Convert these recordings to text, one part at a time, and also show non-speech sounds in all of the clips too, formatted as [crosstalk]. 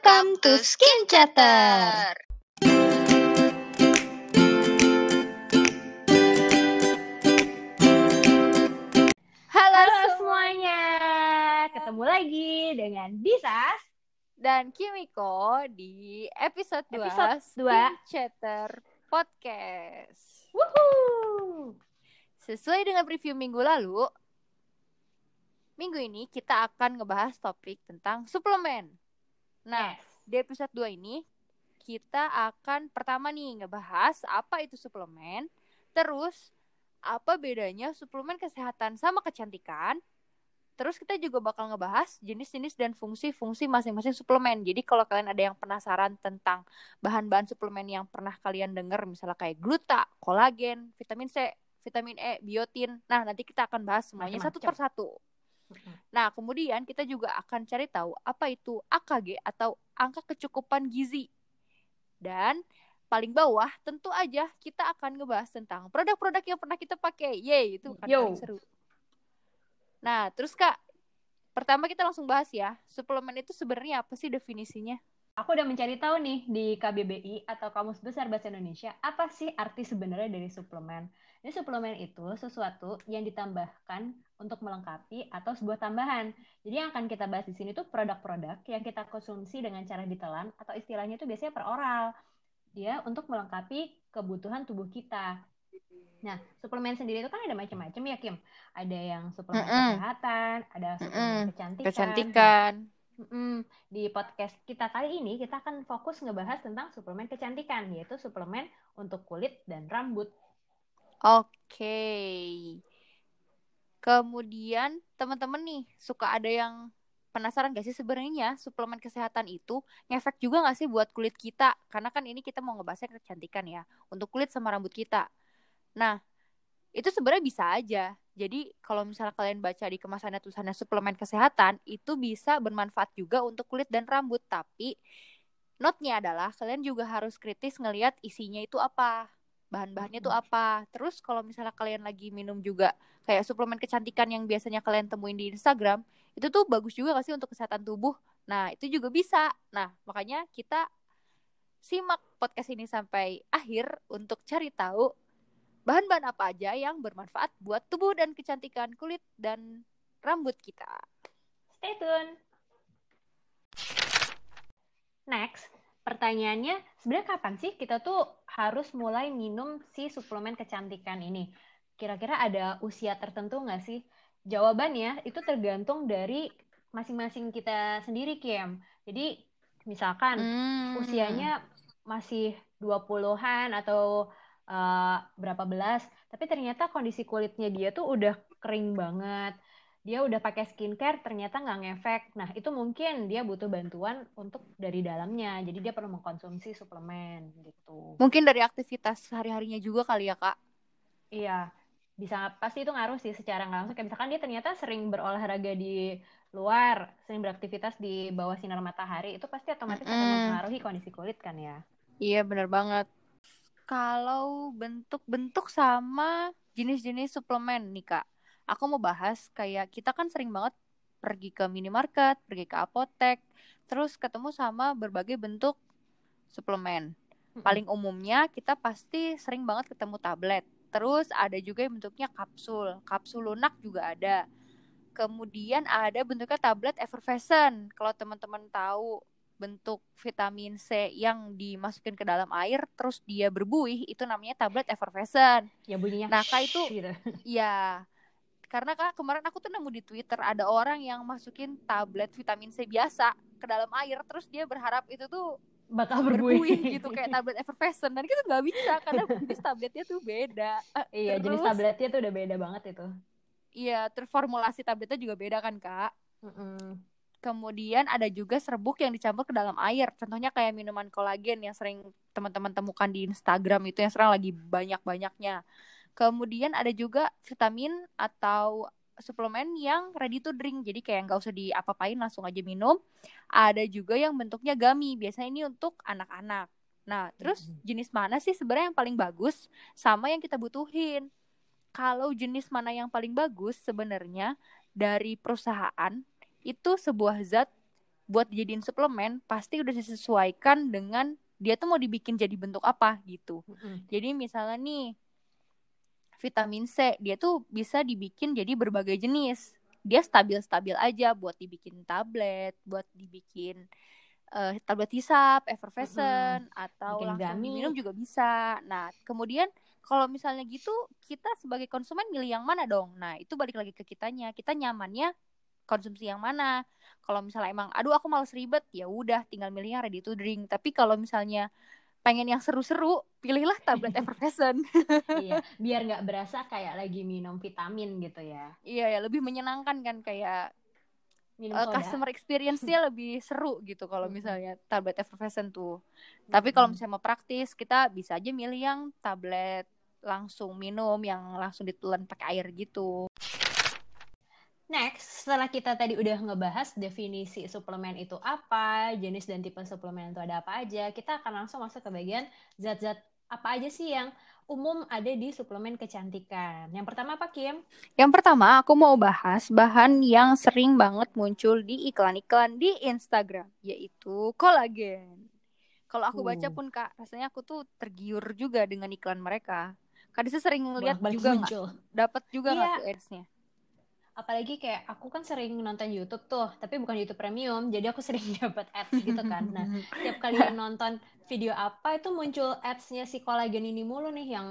Welcome to Skin Chatter. Halo, Halo semuanya, ketemu lagi dengan Disas. dan Kimiko di episode 2 Episode Skin dua. Chatter Podcast. Wuhuu. Sesuai dengan preview minggu lalu, minggu ini kita akan ngebahas topik tentang suplemen. Nah, di episode 2 ini kita akan pertama nih ngebahas apa itu suplemen, terus apa bedanya suplemen kesehatan sama kecantikan. Terus kita juga bakal ngebahas jenis-jenis dan fungsi-fungsi masing-masing suplemen. Jadi kalau kalian ada yang penasaran tentang bahan-bahan suplemen yang pernah kalian dengar misalnya kayak gluta, kolagen, vitamin C, vitamin E, biotin. Nah, nanti kita akan bahas semuanya satu Macam-macam. persatu. Nah, kemudian kita juga akan cari tahu apa itu AKG atau angka kecukupan gizi. Dan paling bawah tentu aja kita akan ngebahas tentang produk-produk yang pernah kita pakai. Yeay, itu kan Yo. paling seru. Nah, terus Kak, pertama kita langsung bahas ya. Suplemen itu sebenarnya apa sih definisinya? Aku udah mencari tahu nih di KBBI atau Kamus Besar Bahasa Indonesia, apa sih arti sebenarnya dari suplemen? Ini suplemen itu sesuatu yang ditambahkan untuk melengkapi atau sebuah tambahan. Jadi yang akan kita bahas di sini tuh produk-produk yang kita konsumsi dengan cara ditelan atau istilahnya itu biasanya per oral. Dia untuk melengkapi kebutuhan tubuh kita. Nah, suplemen sendiri itu kan ada macam-macam ya, Kim. Ada yang suplemen Mm-mm. kesehatan, ada suplemen Mm-mm. kecantikan. Kecantikan. Mm-mm. Di podcast kita kali ini kita akan fokus ngebahas tentang suplemen kecantikan, yaitu suplemen untuk kulit dan rambut. Oke. Kemudian teman-teman nih suka ada yang penasaran gak sih sebenarnya suplemen kesehatan itu ngefek juga gak sih buat kulit kita? Karena kan ini kita mau ngebahasnya kecantikan ya, untuk kulit sama rambut kita. Nah, itu sebenarnya bisa aja. Jadi kalau misalnya kalian baca di kemasannya tulisannya suplemen kesehatan, itu bisa bermanfaat juga untuk kulit dan rambut. Tapi note-nya adalah kalian juga harus kritis ngelihat isinya itu apa bahan-bahannya tuh apa. Terus kalau misalnya kalian lagi minum juga kayak suplemen kecantikan yang biasanya kalian temuin di Instagram, itu tuh bagus juga gak sih untuk kesehatan tubuh? Nah, itu juga bisa. Nah, makanya kita simak podcast ini sampai akhir untuk cari tahu bahan-bahan apa aja yang bermanfaat buat tubuh dan kecantikan kulit dan rambut kita. Stay tune. Next, pertanyaannya sebenarnya kapan sih kita tuh harus mulai minum si suplemen kecantikan ini? Kira-kira ada usia tertentu nggak sih? Jawabannya itu tergantung dari masing-masing kita sendiri, Kim. Jadi misalkan Hmm. usianya masih 20-an atau eh, berapa belas, tapi ternyata kondisi kulitnya dia tuh udah kering banget. Dia udah pakai skincare, ternyata nggak ngefek. Nah, itu mungkin dia butuh bantuan untuk dari dalamnya. Jadi dia perlu mengkonsumsi suplemen gitu. Mungkin dari aktivitas sehari-harinya juga kali ya, Kak. Iya, bisa pasti itu ngaruh sih secara nggak langsung. Kayak misalkan dia ternyata sering berolahraga di luar, sering beraktivitas di bawah sinar matahari, itu pasti otomatis akan Mm-mm. mempengaruhi kondisi kulit kan ya. Iya bener banget. Kalau bentuk-bentuk sama jenis-jenis suplemen nih kak, aku mau bahas kayak kita kan sering banget pergi ke minimarket, pergi ke apotek, terus ketemu sama berbagai bentuk suplemen. Paling umumnya kita pasti sering banget ketemu tablet. Terus ada juga yang bentuknya kapsul, kapsul lunak juga ada. Kemudian ada bentuknya tablet effervescent. Kalau teman-teman tahu bentuk vitamin C yang dimasukin ke dalam air terus dia berbuih itu namanya tablet effervescent. Ya bunyinya Nah, Kak, itu- gitu. Ya. Karena Kak kemarin aku tuh nemu di Twitter ada orang yang masukin tablet vitamin C biasa ke dalam air terus dia berharap itu tuh bakal berbuih berbuih gitu kayak tablet effervescent dan itu nggak bisa karena jenis tabletnya tuh beda. [laughs] Iya, jenis Terus- tabletnya tuh udah beda banget itu. Iya, terformulasi tabletnya juga beda kan Kak. Mm-mm. Kemudian ada juga serbuk yang dicampur ke dalam air. Contohnya kayak minuman kolagen yang sering teman-teman temukan di Instagram itu yang sekarang lagi banyak-banyaknya. Kemudian ada juga vitamin atau suplemen yang ready to drink. Jadi kayak nggak usah diapa-apain langsung aja minum. Ada juga yang bentuknya gummy. Biasanya ini untuk anak-anak. Nah, terus jenis mana sih sebenarnya yang paling bagus sama yang kita butuhin? Kalau jenis mana yang paling bagus sebenarnya dari perusahaan itu sebuah zat buat dijadiin suplemen pasti udah disesuaikan dengan dia tuh mau dibikin jadi bentuk apa gitu. Jadi misalnya nih vitamin C dia tuh bisa dibikin jadi berbagai jenis. Dia stabil-stabil aja buat dibikin tablet, buat dibikin eh, tablet hisap, effervescent atau Bikin langsung gummy. diminum juga bisa. Nah, kemudian kalau misalnya gitu kita sebagai konsumen milih yang mana dong? Nah, itu balik lagi ke kitanya. Kita nyamannya konsumsi yang mana? Kalau misalnya emang aduh aku males ribet, ya udah tinggal milih yang ready to drink. Tapi kalau misalnya pengen yang seru-seru, pilihlah tablet [laughs] effervescent. iya, biar nggak berasa kayak lagi minum vitamin gitu ya. Iya ya, lebih menyenangkan kan kayak Minum uh, soda. customer experience-nya [laughs] lebih seru gitu kalau misalnya tablet effervescent tuh. Tapi kalau misalnya mau praktis, kita bisa aja milih yang tablet langsung minum yang langsung ditelan pakai air gitu. Next, setelah kita tadi udah ngebahas definisi suplemen itu apa, jenis dan tipe suplemen itu ada apa aja, kita akan langsung masuk ke bagian zat-zat apa aja sih yang umum ada di suplemen kecantikan. Yang pertama apa, Kim? Yang pertama, aku mau bahas bahan yang sering banget muncul di iklan-iklan di Instagram, yaitu kolagen. Kalau aku baca pun kak, rasanya aku tuh tergiur juga dengan iklan mereka. Kak Disa sering ngeliat juga nggak? Dapat juga nggak Iya. tuh ads-nya? Apalagi kayak aku kan sering nonton YouTube tuh, tapi bukan YouTube premium, jadi aku sering [laughs] dapat ads gitu kan. Nah, tiap kali [laughs] nonton video apa itu muncul ads-nya si kolagen ini mulu nih yang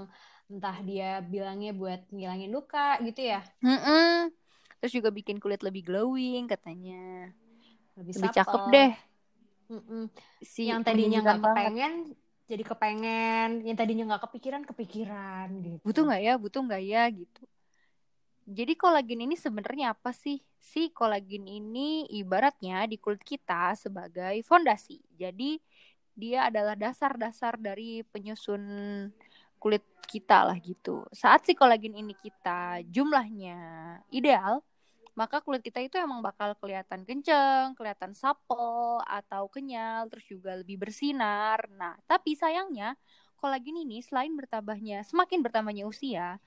entah dia bilangnya buat ngilangin luka gitu ya. Mm-mm. Terus juga bikin kulit lebih glowing katanya. Lebih, Lebih cakep deh Mm-mm. si yang tadinya nggak banget. kepengen jadi kepengen yang tadinya nggak kepikiran kepikiran gitu Butuh nggak ya? Butuh nggak ya gitu. Jadi kolagen ini sebenarnya apa sih? Si kolagen ini ibaratnya di kulit kita sebagai fondasi. Jadi dia adalah dasar-dasar dari penyusun kulit kita lah gitu. Saat si kolagen ini kita jumlahnya ideal, maka kulit kita itu emang bakal kelihatan kenceng, kelihatan supple atau kenyal, terus juga lebih bersinar. Nah, tapi sayangnya kolagen ini selain bertambahnya semakin bertambahnya usia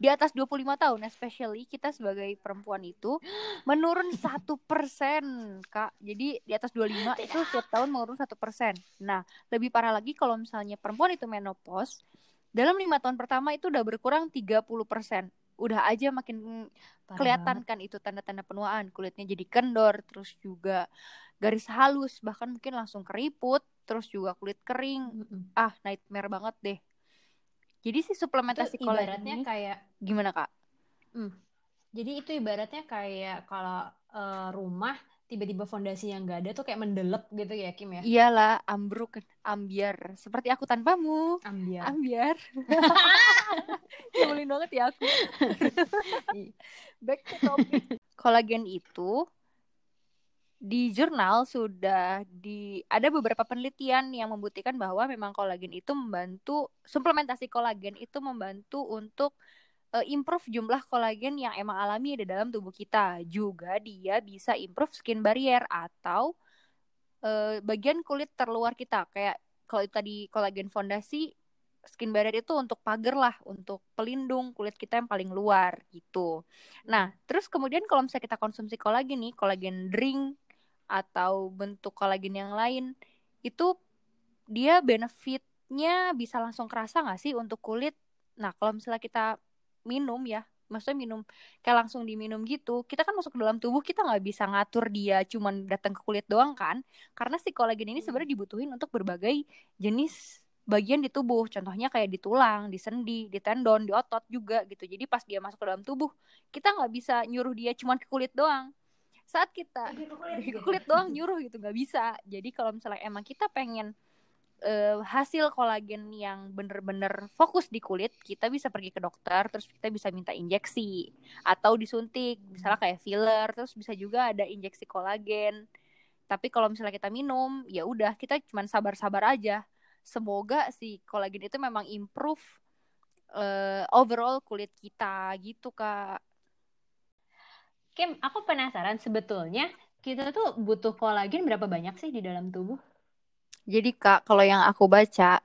di atas 25 tahun especially kita sebagai perempuan itu [gasps] menurun satu persen kak. Jadi di atas 25 itu setiap tahun menurun satu persen. Nah lebih parah lagi kalau misalnya perempuan itu menopause dalam lima tahun pertama itu udah berkurang 30 persen. Udah aja makin Parah kelihatan kan itu tanda-tanda penuaan. Kulitnya jadi kendor terus juga garis halus bahkan mungkin langsung keriput terus juga kulit kering. Mm-mm. ah nightmare banget deh jadi si itu suplementasi kolagen ibaratnya ini kayak gimana kak? Jadi itu ibaratnya kayak kalau eh, rumah tiba-tiba fondasinya nggak ada tuh kayak mendelep gitu ya Kim ya? Iyalah ambruk ambiar. Seperti aku tanpamu. Ambiar. Ambiar. [laughs] Nyebelin banget ya aku. [laughs] Back to topic. Kolagen itu di jurnal sudah di ada beberapa penelitian yang membuktikan bahwa memang kolagen itu membantu suplementasi kolagen itu membantu untuk eh, improve jumlah kolagen yang emang alami ada dalam tubuh kita. Juga dia bisa improve skin barrier atau eh, bagian kulit terluar kita. Kayak kalau tadi kolagen fondasi, skin barrier itu untuk pagar lah, untuk pelindung kulit kita yang paling luar gitu. Nah, terus kemudian kalau misalnya kita konsumsi kolagen nih, kolagen drink atau bentuk kolagen yang lain, itu dia benefitnya bisa langsung kerasa nggak sih untuk kulit? Nah, kalau misalnya kita minum ya, maksudnya minum kayak langsung diminum gitu, kita kan masuk ke dalam tubuh kita nggak bisa ngatur dia cuman datang ke kulit doang kan? Karena si kolagen ini sebenarnya dibutuhin untuk berbagai jenis bagian di tubuh, contohnya kayak di tulang, di sendi, di tendon, di otot juga gitu. Jadi pas dia masuk ke dalam tubuh, kita nggak bisa nyuruh dia cuman ke kulit doang. Saat kita dari [laughs] kulit doang nyuruh gitu nggak bisa. Jadi kalau misalnya emang kita pengen eh, hasil kolagen yang bener-bener fokus di kulit, kita bisa pergi ke dokter, terus kita bisa minta injeksi atau disuntik, misalnya kayak filler, terus bisa juga ada injeksi kolagen. Tapi kalau misalnya kita minum, ya udah kita cuman sabar-sabar aja. Semoga si kolagen itu memang improve eh, overall kulit kita gitu kak. Kim aku penasaran sebetulnya kita tuh butuh kolagen berapa banyak sih di dalam tubuh Jadi kak, kalau yang aku baca,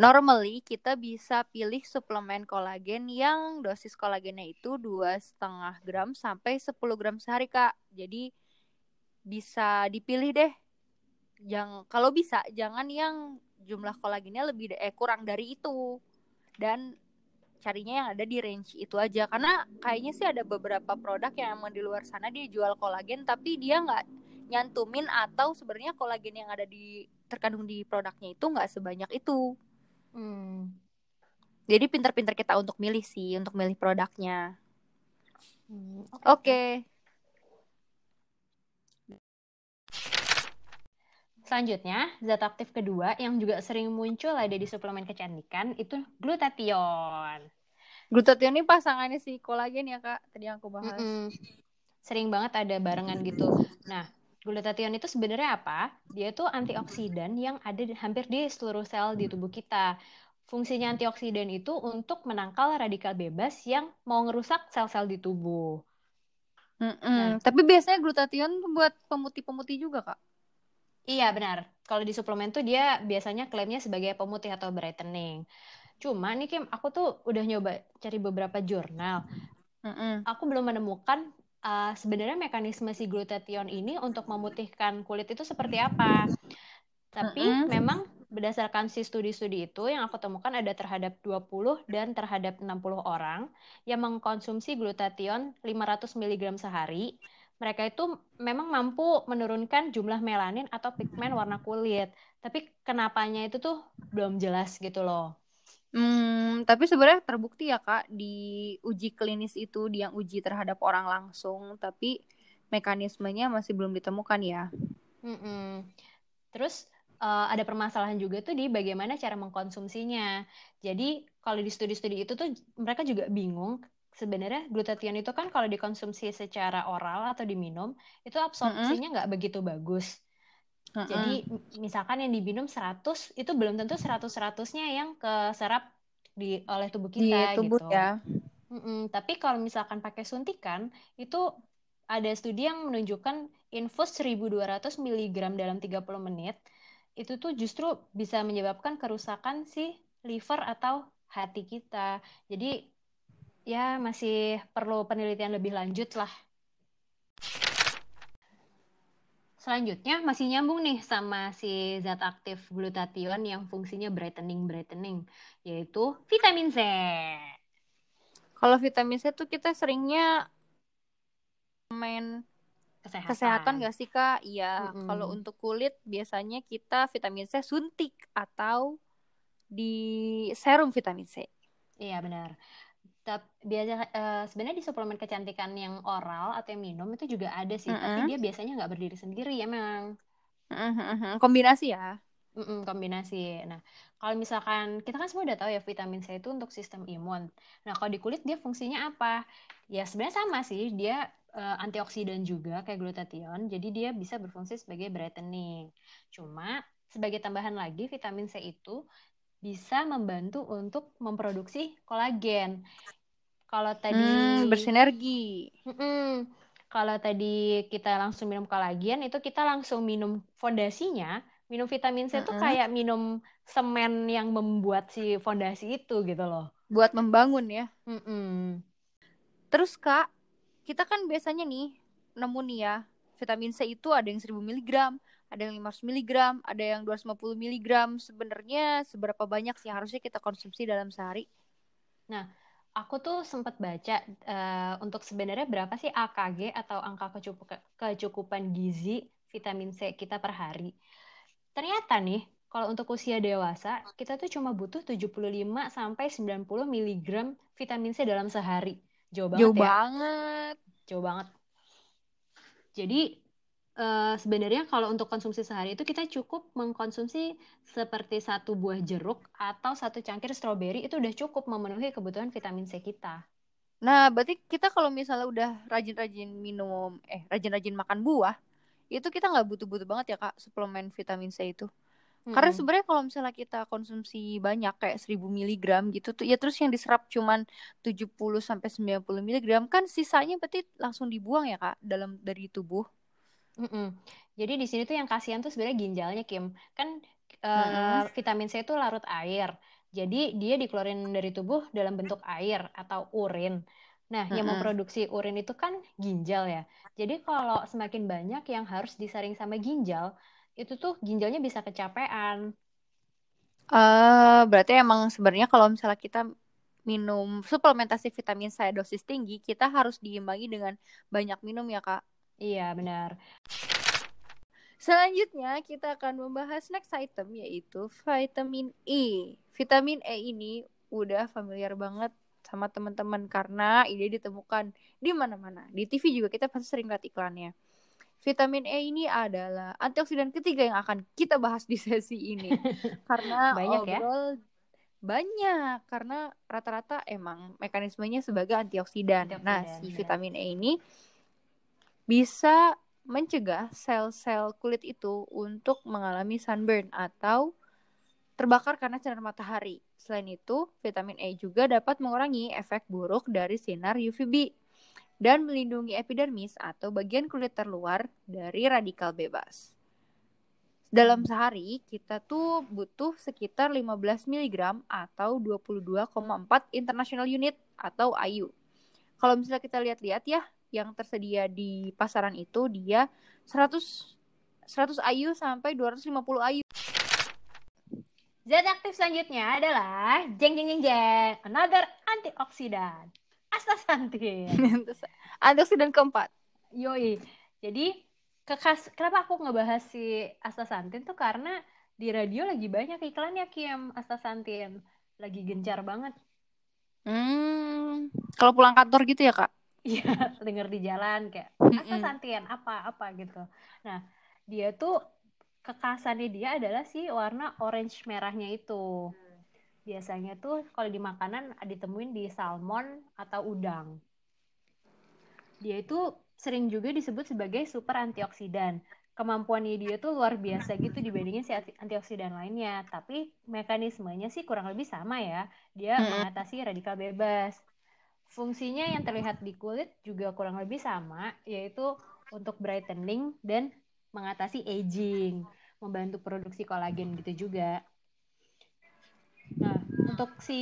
normally kita bisa pilih suplemen kolagen yang dosis kolagennya itu dua setengah gram sampai 10 gram sehari kak. Jadi bisa dipilih deh. Yang kalau bisa jangan yang jumlah kolagennya lebih eh kurang dari itu. Dan carinya yang ada di range itu aja. Karena kayaknya sih ada beberapa produk yang emang di luar sana dia jual kolagen tapi dia nggak nyantumin atau sebenarnya kolagen yang ada di terkandung di produknya itu nggak sebanyak itu. Hmm. jadi pinter-pinter kita untuk milih sih untuk milih produknya. Hmm, oke Selanjutnya, zat aktif kedua yang juga sering muncul ada di suplemen kecantikan itu glutathione. glutathione ini pasangannya si kolagen ya kak tadi yang aku bahas Mm-mm. Sering banget ada barengan gitu. Nah, glutathione itu sebenarnya apa? Dia tuh antioksidan yang ada di, hampir di seluruh sel di tubuh kita. Fungsinya antioksidan itu untuk menangkal radikal bebas yang mau ngerusak sel-sel di tubuh. Mm-mm. tapi biasanya glutathione buat pemutih-pemutih juga kak Iya benar. Kalau di suplemen tuh dia biasanya klaimnya sebagai pemutih atau brightening. Cuma nih Kim, aku tuh udah nyoba cari beberapa jurnal. Mm-mm. Aku belum menemukan uh, sebenarnya mekanisme si glutathione ini untuk memutihkan kulit itu seperti apa. Tapi Mm-mm. memang berdasarkan si studi-studi itu yang aku temukan ada terhadap 20 dan terhadap 60 orang yang mengkonsumsi glutathione 500 mg sehari. Mereka itu memang mampu menurunkan jumlah melanin atau pigmen warna kulit. Tapi kenapanya itu tuh belum jelas gitu loh. Hmm, tapi sebenarnya terbukti ya kak di uji klinis itu di yang uji terhadap orang langsung, tapi mekanismenya masih belum ditemukan ya. Mm-mm. Terus uh, ada permasalahan juga tuh di bagaimana cara mengkonsumsinya. Jadi kalau di studi-studi itu tuh mereka juga bingung sebenarnya glutathione itu kan kalau dikonsumsi secara oral atau diminum itu absorpsinya nggak begitu bagus. Mm-mm. Jadi m- misalkan yang diminum 100 itu belum tentu 100-100-nya yang keserap di oleh tubuh di kita tubuh gitu. ya. Mm-mm, Tapi kalau misalkan pakai suntikan, itu ada studi yang menunjukkan infus 1200 mg dalam 30 menit, itu tuh justru bisa menyebabkan kerusakan si liver atau hati kita. Jadi ya masih perlu penelitian lebih lanjut lah. Selanjutnya masih nyambung nih sama si zat aktif glutathione yang fungsinya brightening-brightening, yaitu vitamin C. Kalau vitamin C tuh kita seringnya main Kesehatan. kesehatan gak sih kak? Iya. Mm-mm. Kalau untuk kulit biasanya kita vitamin C suntik atau di serum vitamin C. Iya benar. Tapi biasa eh, sebenarnya di suplemen kecantikan yang oral atau yang minum itu juga ada sih, tapi Mm-mm. dia biasanya nggak berdiri sendiri ya memang Mhm, Kombinasi ya. Mm-mm, kombinasi. Nah, kalau misalkan kita kan semua udah tahu ya vitamin C itu untuk sistem imun. Nah, kalau di kulit dia fungsinya apa? Ya sebenarnya sama sih, dia eh, antioksidan juga kayak glutathione, jadi dia bisa berfungsi sebagai brightening. Cuma sebagai tambahan lagi vitamin C itu bisa membantu untuk memproduksi kolagen. Kalau tadi Hmm, bersinergi. Mm-mm. Kalau tadi kita langsung minum kolagen, itu kita langsung minum fondasinya. Minum vitamin C itu Mm-mm. kayak minum semen yang membuat si fondasi itu gitu loh. Buat membangun ya. Mm-mm. Terus kak, kita kan biasanya nih nemu nih ya, vitamin C itu ada yang 1000 mg, ada yang 500 mg, ada yang 250 mg. Sebenarnya seberapa banyak sih yang harusnya kita konsumsi dalam sehari? Aku tuh sempat baca eh, untuk sebenarnya berapa sih AKG atau angka kecukup- kecukupan gizi vitamin C kita per hari. Ternyata nih, kalau untuk usia dewasa, kita tuh cuma butuh 75 sampai 90 mg vitamin C dalam sehari. Jauh banget Jauh ya. banget. jauh banget. Jadi eh, sebenarnya kalau untuk konsumsi sehari itu kita cukup mengkonsumsi seperti satu buah jeruk atau satu cangkir stroberi itu udah cukup memenuhi kebutuhan vitamin C kita. Nah, berarti kita kalau misalnya udah rajin-rajin minum, eh rajin-rajin makan buah, itu kita nggak butuh-butuh banget ya kak suplemen vitamin C itu. Karena Mm-mm. sebenarnya kalau misalnya kita konsumsi banyak kayak 1000 mg gitu tuh ya terus yang diserap cuman 70 sampai 90 mg kan sisanya berarti langsung dibuang ya Kak dalam dari tubuh. Mm-mm. Jadi di sini tuh yang kasihan tuh sebenarnya ginjalnya Kim. Kan Mm-mm. vitamin C itu larut air. Jadi dia dikeluarin dari tubuh dalam bentuk air atau urin. Nah, Mm-mm. yang memproduksi urin itu kan ginjal ya. Jadi kalau semakin banyak yang harus disaring sama ginjal, itu tuh ginjalnya bisa kecapean. Eh, berarti emang sebenarnya kalau misalnya kita minum suplementasi vitamin C dosis tinggi, kita harus diimbangi dengan banyak minum ya, Kak. Iya, benar. Selanjutnya kita akan membahas next item yaitu vitamin E. Vitamin E ini udah familiar banget sama teman-teman karena ide ditemukan di mana-mana. Di TV juga kita pasti sering lihat iklannya. Vitamin E ini adalah antioksidan ketiga yang akan kita bahas di sesi ini. [laughs] karena Banyak ya? overall banyak karena rata-rata emang mekanismenya sebagai antioksidan. Nah, Antioksidan, si benar. vitamin E ini bisa mencegah sel-sel kulit itu untuk mengalami sunburn atau terbakar karena sinar matahari. Selain itu, vitamin E juga dapat mengurangi efek buruk dari sinar UVB dan melindungi epidermis atau bagian kulit terluar dari radikal bebas. Dalam sehari, kita tuh butuh sekitar 15 mg atau 22,4 international unit atau IU. Kalau misalnya kita lihat-lihat ya, yang tersedia di pasaran itu dia 100 100 IU sampai 250 IU. Zat aktif selanjutnya adalah jeng jeng jeng jeng, another antioksidan, astaxanthin. [laughs] Antioksidan keempat. Yoi. Jadi kekas kenapa aku ngebahas si astaxanthin tuh karena di radio lagi banyak iklannya Kim astaxanthin. Lagi gencar banget. Hmm, kalau pulang kantor gitu ya, Kak? Iya, [laughs] denger di jalan kayak Mm-mm. astaxanthin apa apa gitu. Nah, dia tuh kekasannya dia adalah si warna orange merahnya itu. Biasanya tuh kalau di makanan ditemuin di salmon atau udang. Dia itu sering juga disebut sebagai super antioksidan. Kemampuannya dia tuh luar biasa gitu dibandingin si anti- antioksidan lainnya. Tapi mekanismenya sih kurang lebih sama ya. Dia mengatasi radikal bebas. Fungsinya yang terlihat di kulit juga kurang lebih sama, yaitu untuk brightening dan mengatasi aging, membantu produksi kolagen gitu juga. Nah, untuk si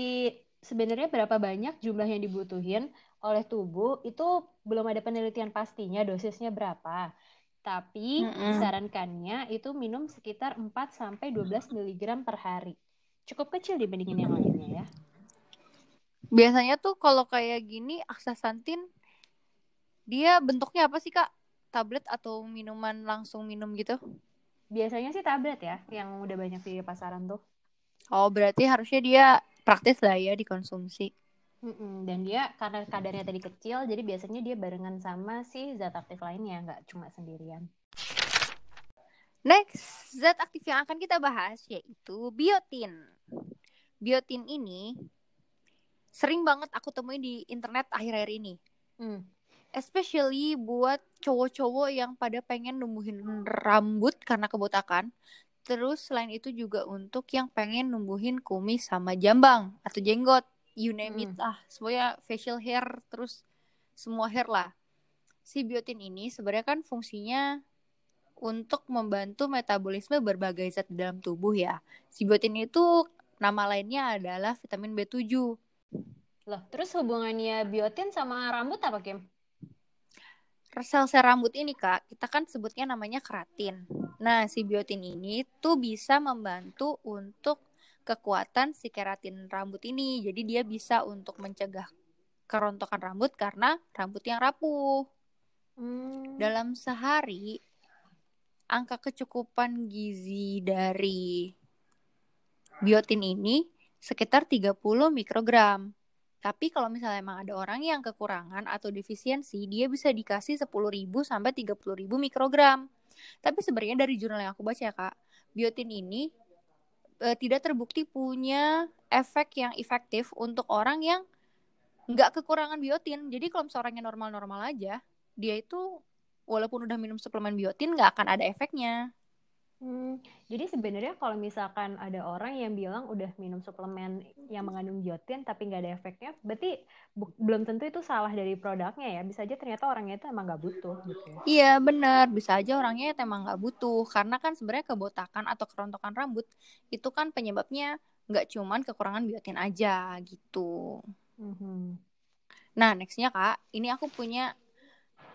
sebenarnya berapa banyak jumlah yang dibutuhin oleh tubuh itu belum ada penelitian pastinya dosisnya berapa. Tapi Mm-mm. disarankannya itu minum sekitar 4 sampai 12 mg per hari. Cukup kecil dibandingin yang lainnya ya. Biasanya tuh kalau kayak gini astaxanthin dia bentuknya apa sih, Kak? Tablet atau minuman langsung minum gitu? Biasanya sih tablet ya, yang udah banyak di pasaran tuh. Oh, berarti harusnya dia praktis lah ya dikonsumsi. Mm-mm, Dan dia karena kadarnya tadi kecil, jadi biasanya dia barengan sama si zat aktif lainnya, nggak cuma sendirian. Next, zat aktif yang akan kita bahas yaitu biotin. Biotin ini sering banget aku temuin di internet akhir-akhir ini. Hmm. Especially buat cowok-cowok yang pada pengen numbuhin rambut karena kebotakan. Terus selain itu juga untuk yang pengen numbuhin kumis sama jambang atau jenggot. You name it Hmm. lah. Semuanya facial hair terus semua hair lah. Si biotin ini sebenarnya kan fungsinya untuk membantu metabolisme berbagai zat di dalam tubuh ya. Si biotin itu nama lainnya adalah vitamin B7. Loh, terus hubungannya biotin sama rambut apa, Kim? sel-sel rambut ini kak kita kan sebutnya namanya keratin nah si biotin ini tuh bisa membantu untuk kekuatan si keratin rambut ini jadi dia bisa untuk mencegah kerontokan rambut karena rambut yang rapuh Hmm. dalam sehari angka kecukupan gizi dari biotin ini sekitar 30 mikrogram tapi kalau misalnya emang ada orang yang kekurangan atau defisiensi, dia bisa dikasih 10.000 sampai 30.000 mikrogram. Tapi sebenarnya dari jurnal yang aku baca ya, Kak, biotin ini eh, tidak terbukti punya efek yang efektif untuk orang yang nggak kekurangan biotin. Jadi kalau misalnya normal-normal aja, dia itu walaupun udah minum suplemen biotin nggak akan ada efeknya. Hmm, jadi sebenarnya kalau misalkan ada orang yang bilang udah minum suplemen yang mengandung biotin tapi nggak ada efeknya, berarti belum tentu itu salah dari produknya ya. Bisa aja ternyata orangnya itu emang nggak butuh gitu ya. Iya benar, bisa aja orangnya emang nggak butuh karena kan sebenarnya kebotakan atau kerontokan rambut itu kan penyebabnya nggak cuman kekurangan biotin aja gitu. Mhm. Nah, nextnya kak, ini aku punya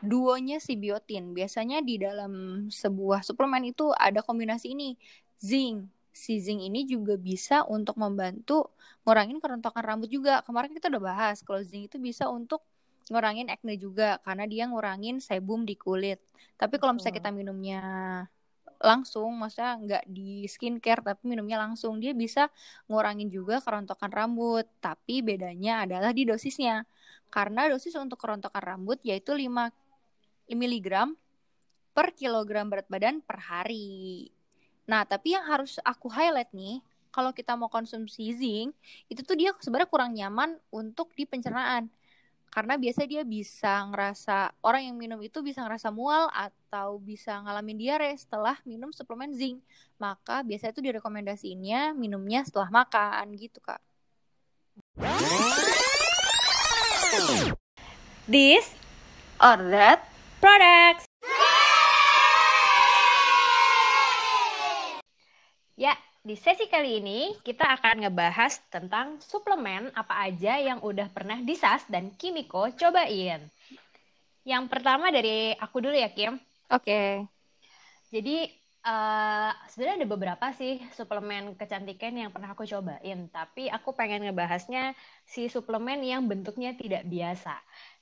duonya si biotin. Biasanya di dalam sebuah suplemen itu ada kombinasi ini, zinc. Si zinc ini juga bisa untuk membantu ngurangin kerontokan rambut juga. Kemarin kita udah bahas kalau zinc itu bisa untuk ngurangin acne juga karena dia ngurangin sebum di kulit. Tapi kalau misalnya kita minumnya langsung, maksudnya nggak di skincare tapi minumnya langsung, dia bisa ngurangin juga kerontokan rambut. Tapi bedanya adalah di dosisnya. Karena dosis untuk kerontokan rambut yaitu 5 mg per kilogram berat badan per hari. Nah, tapi yang harus aku highlight nih, kalau kita mau konsumsi zinc, itu tuh dia sebenarnya kurang nyaman untuk di pencernaan karena biasa dia bisa ngerasa orang yang minum itu bisa ngerasa mual atau bisa ngalamin diare setelah minum suplemen zinc. Maka biasa itu direkomendasiinnya minumnya setelah makan gitu, Kak. This or that products. Ya, di sesi kali ini kita akan ngebahas tentang suplemen apa aja yang udah pernah Disas dan Kimiko cobain. Yang pertama dari aku dulu ya Kim. Oke. Okay. Jadi uh, sebenarnya ada beberapa sih suplemen kecantikan yang pernah aku cobain, tapi aku pengen ngebahasnya si suplemen yang bentuknya tidak biasa.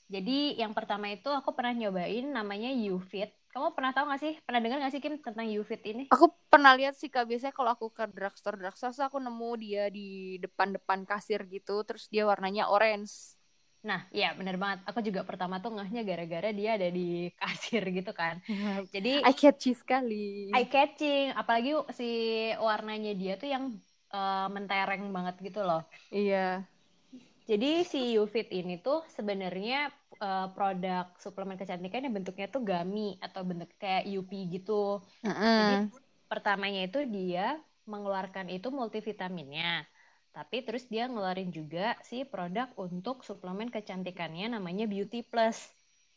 Jadi yang pertama itu aku pernah nyobain namanya YouFit kamu pernah tahu gak sih? Pernah dengar gak sih Kim tentang UFIT ini? Aku pernah lihat sih kak. Biasanya kalau aku ke drugstore drugstore aku nemu dia di depan-depan kasir gitu. Terus dia warnanya orange. Nah, iya bener banget. Aku juga pertama tuh ngehnya gara-gara dia ada di [laughs] kasir gitu kan. [laughs] Jadi eye catchy sekali. Eye catching, apalagi si warnanya dia tuh yang uh, mentereng banget gitu loh. Iya. Jadi si UFIT ini tuh sebenarnya uh, produk suplemen kecantikan yang bentuknya tuh gummy atau bentuk kayak UP gitu. Uh -uh. Jadi pertamanya itu dia mengeluarkan itu multivitaminnya. Tapi terus dia ngeluarin juga si produk untuk suplemen kecantikannya namanya Beauty Plus.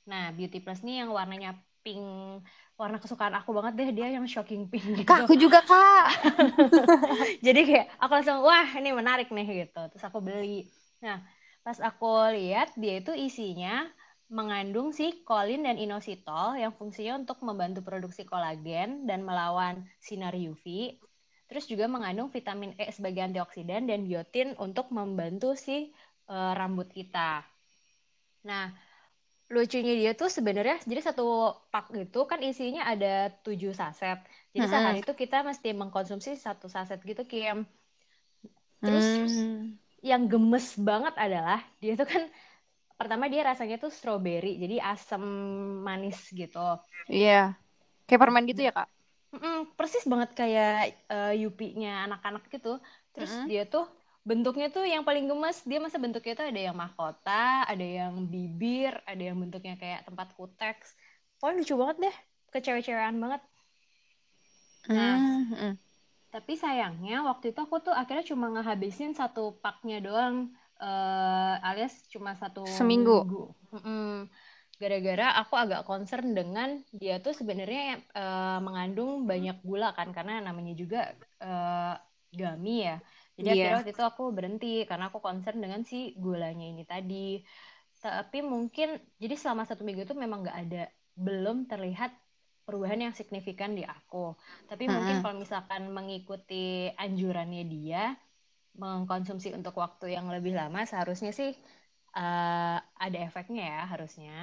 Nah, Beauty Plus nih yang warnanya pink, warna kesukaan aku banget deh dia yang shocking pink gitu. Kak, aku juga, Kak. [laughs] Jadi kayak aku langsung wah, ini menarik nih gitu. Terus aku beli. Nah, pas aku lihat dia itu isinya mengandung si kolin dan inositol yang fungsinya untuk membantu produksi kolagen dan melawan sinar UV. Terus juga mengandung vitamin E sebagai antioksidan dan biotin untuk membantu si uh, rambut kita. Nah, lucunya dia tuh sebenarnya jadi satu pak itu kan isinya ada tujuh saset. Jadi sehari itu kita mesti mengkonsumsi satu saset gitu Kim. Terus hmm yang gemes banget adalah dia tuh kan pertama dia rasanya tuh strawberry jadi asam manis gitu. Iya. Yeah. kayak permen gitu ya kak? Mm-mm, persis banget kayak uh, yupinya anak-anak gitu. Terus mm -hmm. dia tuh bentuknya tuh yang paling gemes. Dia masa bentuknya tuh ada yang mahkota ada yang bibir ada yang bentuknya kayak tempat kuteks. Pokoknya lucu banget deh. Kecewe-cewean banget. Nah mm -hmm tapi sayangnya waktu itu aku tuh akhirnya cuma ngehabisin satu paknya doang uh, alias cuma satu seminggu. gara-gara aku agak concern dengan dia tuh sebenarnya uh, mengandung banyak gula kan karena namanya juga uh, gummy ya. Jadi yeah. akhirnya waktu itu aku berhenti karena aku concern dengan si gulanya ini tadi. Tapi mungkin jadi selama satu minggu itu memang nggak ada belum terlihat perubahan yang signifikan di aku. Tapi hmm. mungkin kalau misalkan mengikuti anjurannya dia mengkonsumsi untuk waktu yang lebih lama seharusnya sih uh, ada efeknya ya harusnya.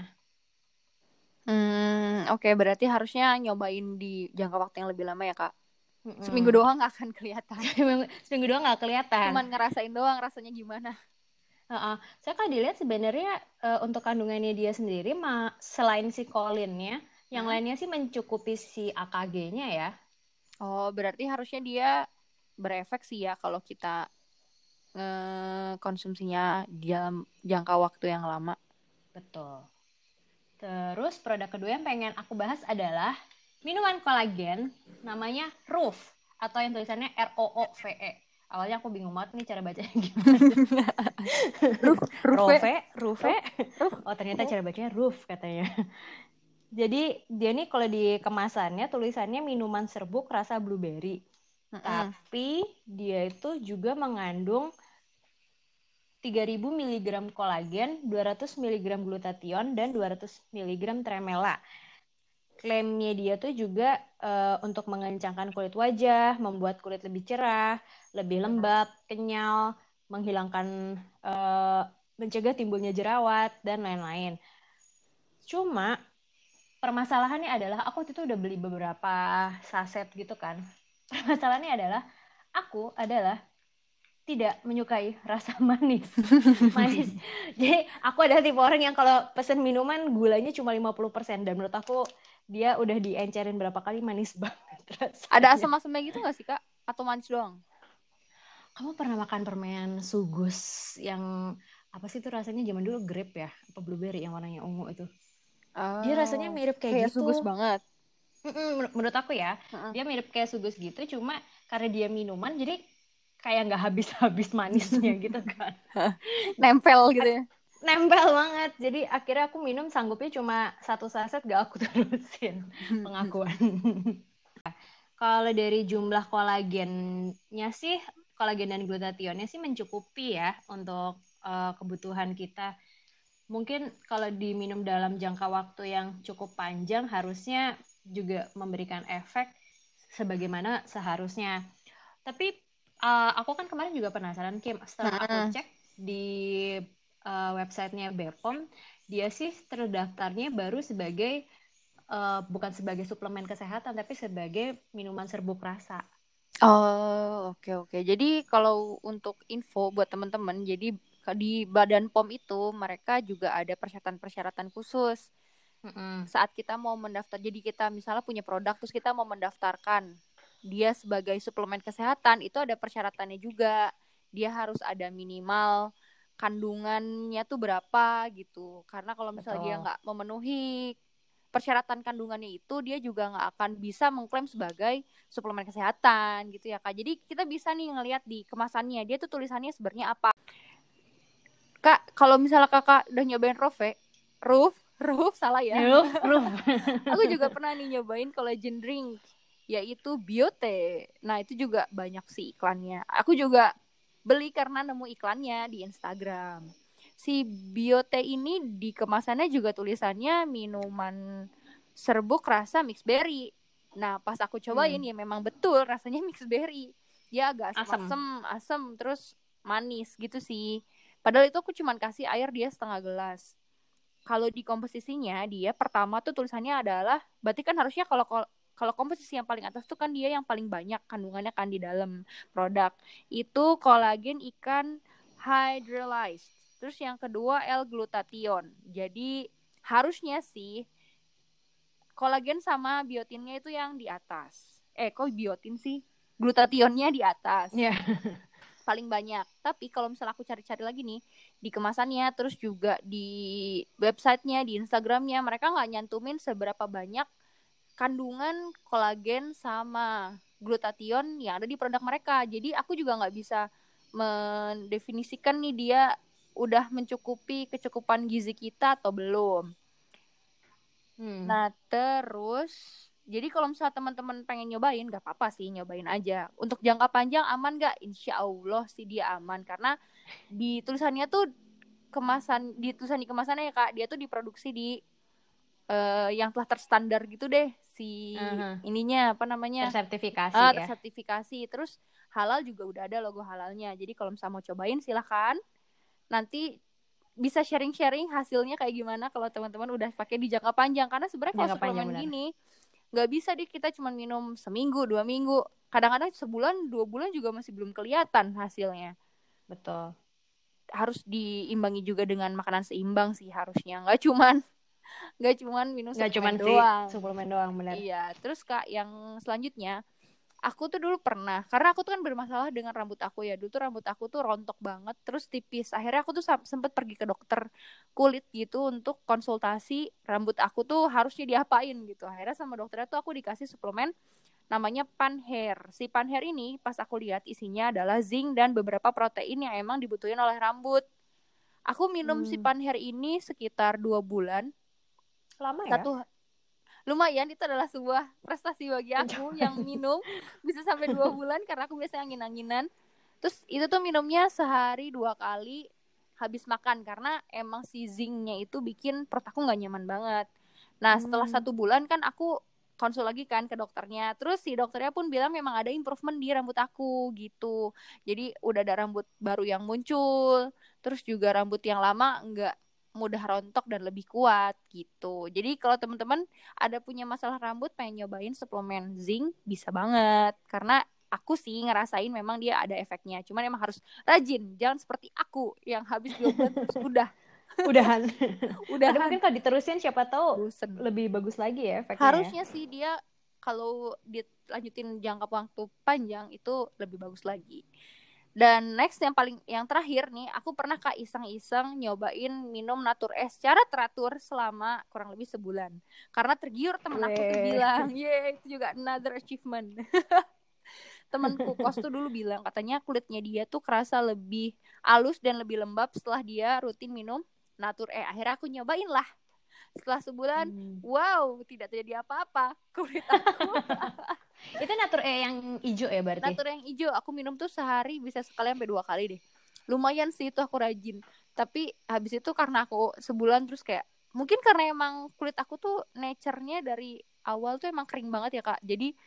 Hmm, oke okay, berarti harusnya nyobain di jangka waktu yang lebih lama ya kak. Mm-mm. Seminggu doang gak akan kelihatan. [laughs] Seminggu doang gak kelihatan. Cuman ngerasain doang rasanya gimana. Uh-uh. Saya kalau dilihat sebenarnya uh, untuk kandungannya dia sendiri, ma selain si kolinnya, yang hmm. lainnya sih mencukupi si AKG-nya ya. Oh, berarti harusnya dia berefek sih ya kalau kita konsumsinya dalam jangka waktu yang lama. Betul. Terus produk kedua yang pengen aku bahas adalah minuman kolagen namanya Roof atau yang tulisannya R O O V E. Awalnya aku bingung banget nih cara bacanya gimana. roof, roof, roof, Oh ternyata cara bacanya roof katanya. Jadi dia nih kalau di kemasannya tulisannya minuman serbuk rasa blueberry. Mm -hmm. Tapi dia itu juga mengandung 3000 mg kolagen, 200 mg glutathione, dan 200 mg tremela. Klaimnya dia tuh juga uh, untuk mengencangkan kulit wajah, membuat kulit lebih cerah, lebih lembab, kenyal, menghilangkan, uh, mencegah timbulnya jerawat, dan lain-lain. Cuma permasalahannya adalah aku waktu itu udah beli beberapa saset gitu kan. [laughs] Permasalahannya adalah aku adalah tidak menyukai rasa [laughs] manis. [laughs] manis. Jadi aku adalah tipe orang yang kalau pesen minuman gulanya cuma 50% dan menurut aku dia udah diencerin berapa kali manis banget rasanya. Ada asam-asamnya gitu gak sih kak? Atau manis doang? Kamu pernah makan permen sugus yang apa sih itu rasanya zaman dulu grape ya? Apa blueberry yang warnanya ungu itu? Oh, dia rasanya mirip kayak, kayak gitu. sugus banget. menurut aku ya, uh -uh. dia mirip kayak sugus gitu, cuma karena dia minuman, jadi kayak nggak habis-habis manisnya [laughs] gitu kan nempel gitu ya nempel banget jadi akhirnya aku minum sanggupnya cuma satu saset gak aku [laughs] terusin [laughs] pengakuan kalau dari jumlah kolagennya sih kolagen dan glutathionnya sih mencukupi ya untuk uh, kebutuhan kita mungkin kalau diminum dalam jangka waktu yang cukup panjang harusnya juga memberikan efek sebagaimana seharusnya tapi uh, aku kan kemarin juga penasaran Kim setelah aku cek di uh, websitenya Bepom dia sih terdaftarnya baru sebagai uh, bukan sebagai suplemen kesehatan tapi sebagai minuman serbuk rasa. Oh oke okay, oke. Okay. Jadi kalau untuk info buat teman-teman, jadi di Badan POM itu mereka juga ada persyaratan-persyaratan khusus. Mm -hmm. Saat kita mau mendaftar, jadi kita misalnya punya produk terus kita mau mendaftarkan dia sebagai suplemen kesehatan itu ada persyaratannya juga dia harus ada minimal kandungannya tuh berapa gitu karena kalau misalnya Betul. dia nggak memenuhi persyaratan kandungannya itu dia juga nggak akan bisa mengklaim sebagai suplemen kesehatan gitu ya kak jadi kita bisa nih ngelihat di kemasannya dia tuh tulisannya sebenarnya apa kak kalau misalnya kakak udah nyobain Rove Roof Roof salah ya Roof, [laughs] Roof. aku juga pernah nih nyobain collagen drink yaitu Biote. Nah, itu juga banyak sih iklannya. Aku juga beli karena nemu iklannya di Instagram. Si Biote ini di kemasannya juga tulisannya minuman serbuk rasa mixed berry. Nah, pas aku cobain hmm. ya memang betul rasanya mixed berry. Ya agak asam, asam terus manis gitu sih. Padahal itu aku cuman kasih air dia setengah gelas. Kalau di komposisinya dia pertama tuh tulisannya adalah berarti kan harusnya kalau kalau komposisi yang paling atas tuh kan dia yang paling banyak kandungannya kan di dalam produk. Itu kolagen ikan hydrolyzed. Terus yang kedua L-glutathione. Jadi harusnya sih kolagen sama biotinnya itu yang di atas. Eh kok biotin sih? Glutathionnya di atas. Yeah. Paling banyak tapi kalau misalnya aku cari-cari lagi nih di kemasannya terus juga di websitenya di Instagramnya mereka nggak nyantumin seberapa banyak kandungan kolagen sama glutathione yang ada di produk mereka. Jadi aku juga nggak bisa mendefinisikan nih dia udah mencukupi kecukupan gizi kita atau belum. Hmm. Nah terus jadi kalau misalnya teman-teman pengen nyobain, gak apa-apa sih nyobain aja. Untuk jangka panjang aman gak? Insya Allah sih dia aman. Karena di tulisannya tuh kemasan di tulisan di kemasannya ya kak dia tuh diproduksi di uh, yang telah terstandar gitu deh si uh-huh. ininya apa namanya? Sertifikasi uh, ya. tersertifikasi. Terus halal juga udah ada logo halalnya. Jadi kalau misalnya mau cobain silahkan nanti bisa sharing-sharing hasilnya kayak gimana kalau teman-teman udah pakai di jangka panjang. Karena sebenarnya kalau suplemen gini nggak bisa deh kita cuma minum seminggu dua minggu. Kadang-kadang sebulan dua bulan juga masih belum kelihatan hasilnya. Betul. Harus diimbangi juga dengan makanan seimbang sih harusnya. Nggak cuman nggak cuman minum nggak cuman doang. suplemen doang benar iya terus kak yang selanjutnya aku tuh dulu pernah karena aku tuh kan bermasalah dengan rambut aku ya. Dulu tuh rambut aku tuh rontok banget terus tipis. Akhirnya aku tuh sempet pergi ke dokter kulit gitu untuk konsultasi rambut aku tuh harusnya diapain gitu. Akhirnya sama dokternya tuh aku dikasih suplemen namanya panhair. Si panhair ini pas aku lihat isinya adalah zinc dan beberapa protein yang emang dibutuhin oleh rambut. Aku minum hmm. si panhair ini sekitar dua bulan. Lama ya? Satu lumayan itu adalah sebuah prestasi bagi aku yang minum bisa sampai dua [laughs] bulan karena aku biasanya angin-anginan terus itu tuh minumnya sehari dua kali habis makan karena emang si zincnya itu bikin perut aku nggak nyaman banget. Nah setelah Hmm. satu bulan kan aku konsul lagi kan ke dokternya. Terus si dokternya pun bilang memang ada improvement di rambut aku gitu. Jadi udah ada rambut baru yang muncul. Terus juga rambut yang lama nggak mudah rontok dan lebih kuat gitu. Jadi kalau teman-teman ada punya masalah rambut pengen nyobain suplemen zinc bisa banget karena aku sih ngerasain memang dia ada efeknya. Cuman emang harus rajin, jangan seperti aku yang habis dua bulan terus [laughs] udah Udahan. [laughs] udah Ada mungkin kalau diterusin siapa tahu bosen. lebih bagus lagi ya efeknya. ya. Harusnya sih dia kalau dilanjutin jangka waktu panjang itu lebih bagus lagi. Dan next yang paling yang terakhir nih, aku pernah kak iseng-iseng nyobain minum Natur Es secara teratur selama kurang lebih sebulan. Karena tergiur temen aku tuh bilang, ye itu juga another achievement. [laughs] Temenku kos tuh dulu bilang katanya kulitnya dia tuh kerasa lebih halus dan lebih lembab setelah dia rutin minum Natur E. Akhirnya aku nyobain lah. Setelah sebulan, Hmm. wow, tidak terjadi apa-apa. Kulit aku [laughs] Itu natur E yang hijau ya berarti? Natur yang hijau aku minum tuh sehari bisa sekali sampai dua kali deh. Lumayan sih itu aku rajin. Tapi habis itu karena aku sebulan terus kayak mungkin karena emang kulit aku tuh nature-nya dari awal tuh emang kering banget ya kak. Jadi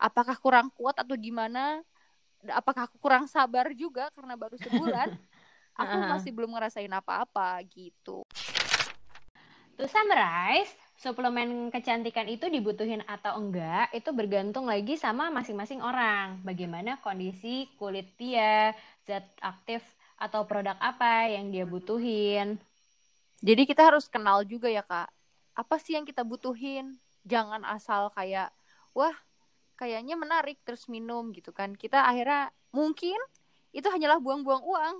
apakah kurang kuat atau gimana? Apakah aku kurang sabar juga karena baru sebulan? [laughs] aku masih belum ngerasain apa-apa gitu. To summarize, suplemen kecantikan itu dibutuhin atau enggak itu bergantung lagi sama masing-masing orang. Bagaimana kondisi kulit dia, zat aktif atau produk apa yang dia butuhin. Jadi kita harus kenal juga ya kak, apa sih yang kita butuhin? Jangan asal kayak, wah kayaknya menarik terus minum gitu kan. Kita akhirnya mungkin itu hanyalah buang-buang uang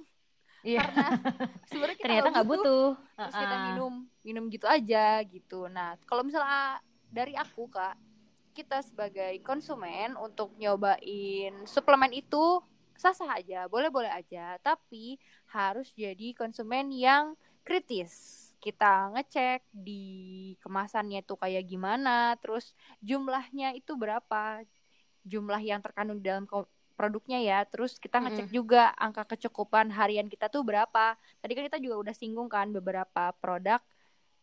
Iya, karena [laughs] sebenarnya kita ternyata nggak butuh. terus kita Heeh. minum minum gitu aja gitu. Nah kalau misalnya dari aku kak, kita sebagai konsumen untuk nyobain suplemen itu sah-sah aja, boleh-boleh aja, tapi harus jadi konsumen yang kritis. Kita ngecek di kemasannya itu kayak gimana, terus jumlahnya itu berapa, jumlah yang terkandung di dalam produknya ya. Terus kita ngecek juga angka kecukupan harian kita tuh berapa. Tadi kan kita juga udah singgung kan beberapa produk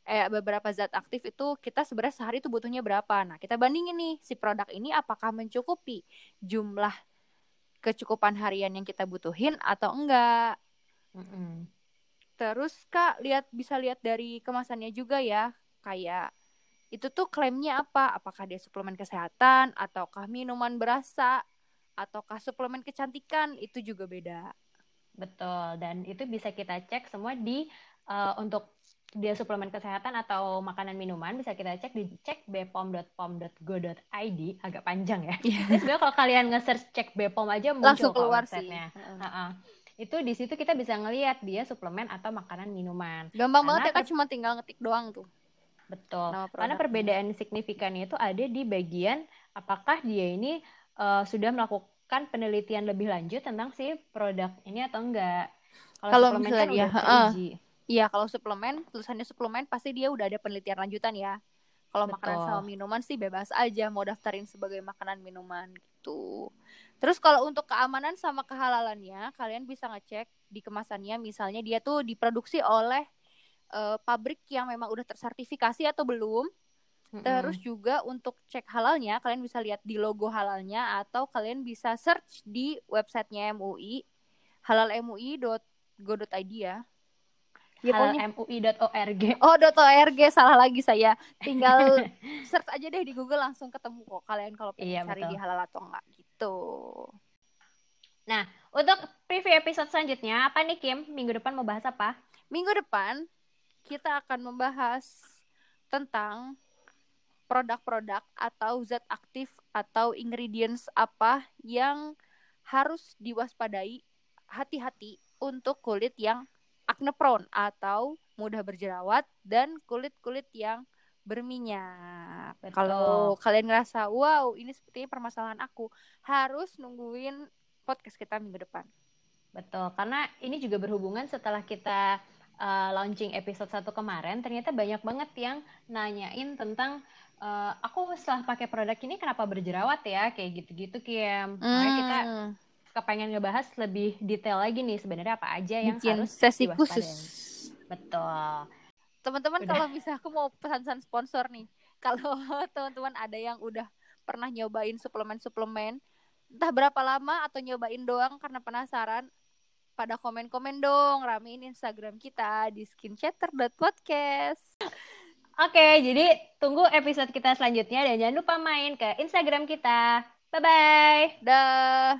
eh beberapa zat aktif itu kita sebenarnya sehari itu butuhnya berapa. Nah, kita bandingin nih si produk ini apakah mencukupi jumlah kecukupan harian yang kita butuhin atau enggak. Mm-mm. Terus Kak lihat bisa lihat dari kemasannya juga ya, kayak itu tuh klaimnya apa? Apakah dia suplemen kesehatan ataukah minuman berasa ataukah suplemen kecantikan itu juga beda. Betul, dan itu bisa kita cek semua di eh, untuk dia suplemen kesehatan atau makanan minuman bisa kita cek di cek bepom.pom.go.id agak panjang ya. Jadi sebenarnya kalau kalian nge-search cek Bepom aja muncul Langsung keluar sih. Heeh. Heeh. Itu di situ kita bisa ngelihat dia suplemen atau makanan minuman. Gampang Karena banget ya per- cuma tinggal ngetik doang tuh. Betul. Karena perbedaan signifikannya itu ada di bagian apakah dia ini eh, sudah melakukan penelitian lebih lanjut tentang si produk ini atau enggak. Kalau suplemen misalnya kan dia, udah teruji. Iya, kalau suplemen, tulisannya suplemen pasti dia udah ada penelitian lanjutan ya. Kalau makanan sama minuman sih bebas aja mau daftarin sebagai makanan minuman gitu. Terus kalau untuk keamanan sama kehalalannya, kalian bisa ngecek di kemasannya misalnya dia tuh diproduksi oleh eh, pabrik yang memang udah tersertifikasi atau belum. Terus juga untuk cek halalnya, kalian bisa lihat di logo halalnya atau kalian bisa search di websitenya MUI halalmui.go.id ya. Ya pokoknya halalmui.org. Oh, .org salah lagi saya. Tinggal [laughs] search aja deh di Google langsung ketemu kok kalian kalau pengen Iya, cari betul. di halal atau enggak gitu. Untuk preview episode selanjutnya, apa nih Kim? Minggu depan mau bahas apa? Minggu depan kita akan membahas tentang produk-produk atau zat aktif atau ingredients apa yang harus diwaspadai hati-hati untuk kulit yang acne prone atau mudah berjerawat dan kulit-kulit yang berminyak. Betul. Kalau kalian ngerasa wow ini sepertinya permasalahan aku, harus nungguin podcast kita minggu depan. Betul, karena ini juga berhubungan setelah kita uh, launching episode 1 kemarin, ternyata banyak banget yang nanyain tentang uh, aku setelah pakai produk ini kenapa berjerawat ya, kayak gitu-gitu Kim. Makanya kita Hmm. kepengen ngebahas lebih detail lagi nih sebenarnya apa aja yang Bikin harus sesi diwaspadai. khusus. Betul. Teman-teman kalau bisa aku mau pesan-pesan sponsor nih. [laughs] Kalau teman-teman ada yang udah pernah nyobain suplemen-suplemen, entah berapa lama atau nyobain doang karena penasaran, pada komen-komen dong, ramein Instagram kita di skinchatter.podcast. Oke, jadi tunggu episode kita selanjutnya dan jangan lupa main ke Instagram kita. Bye-bye. Dah.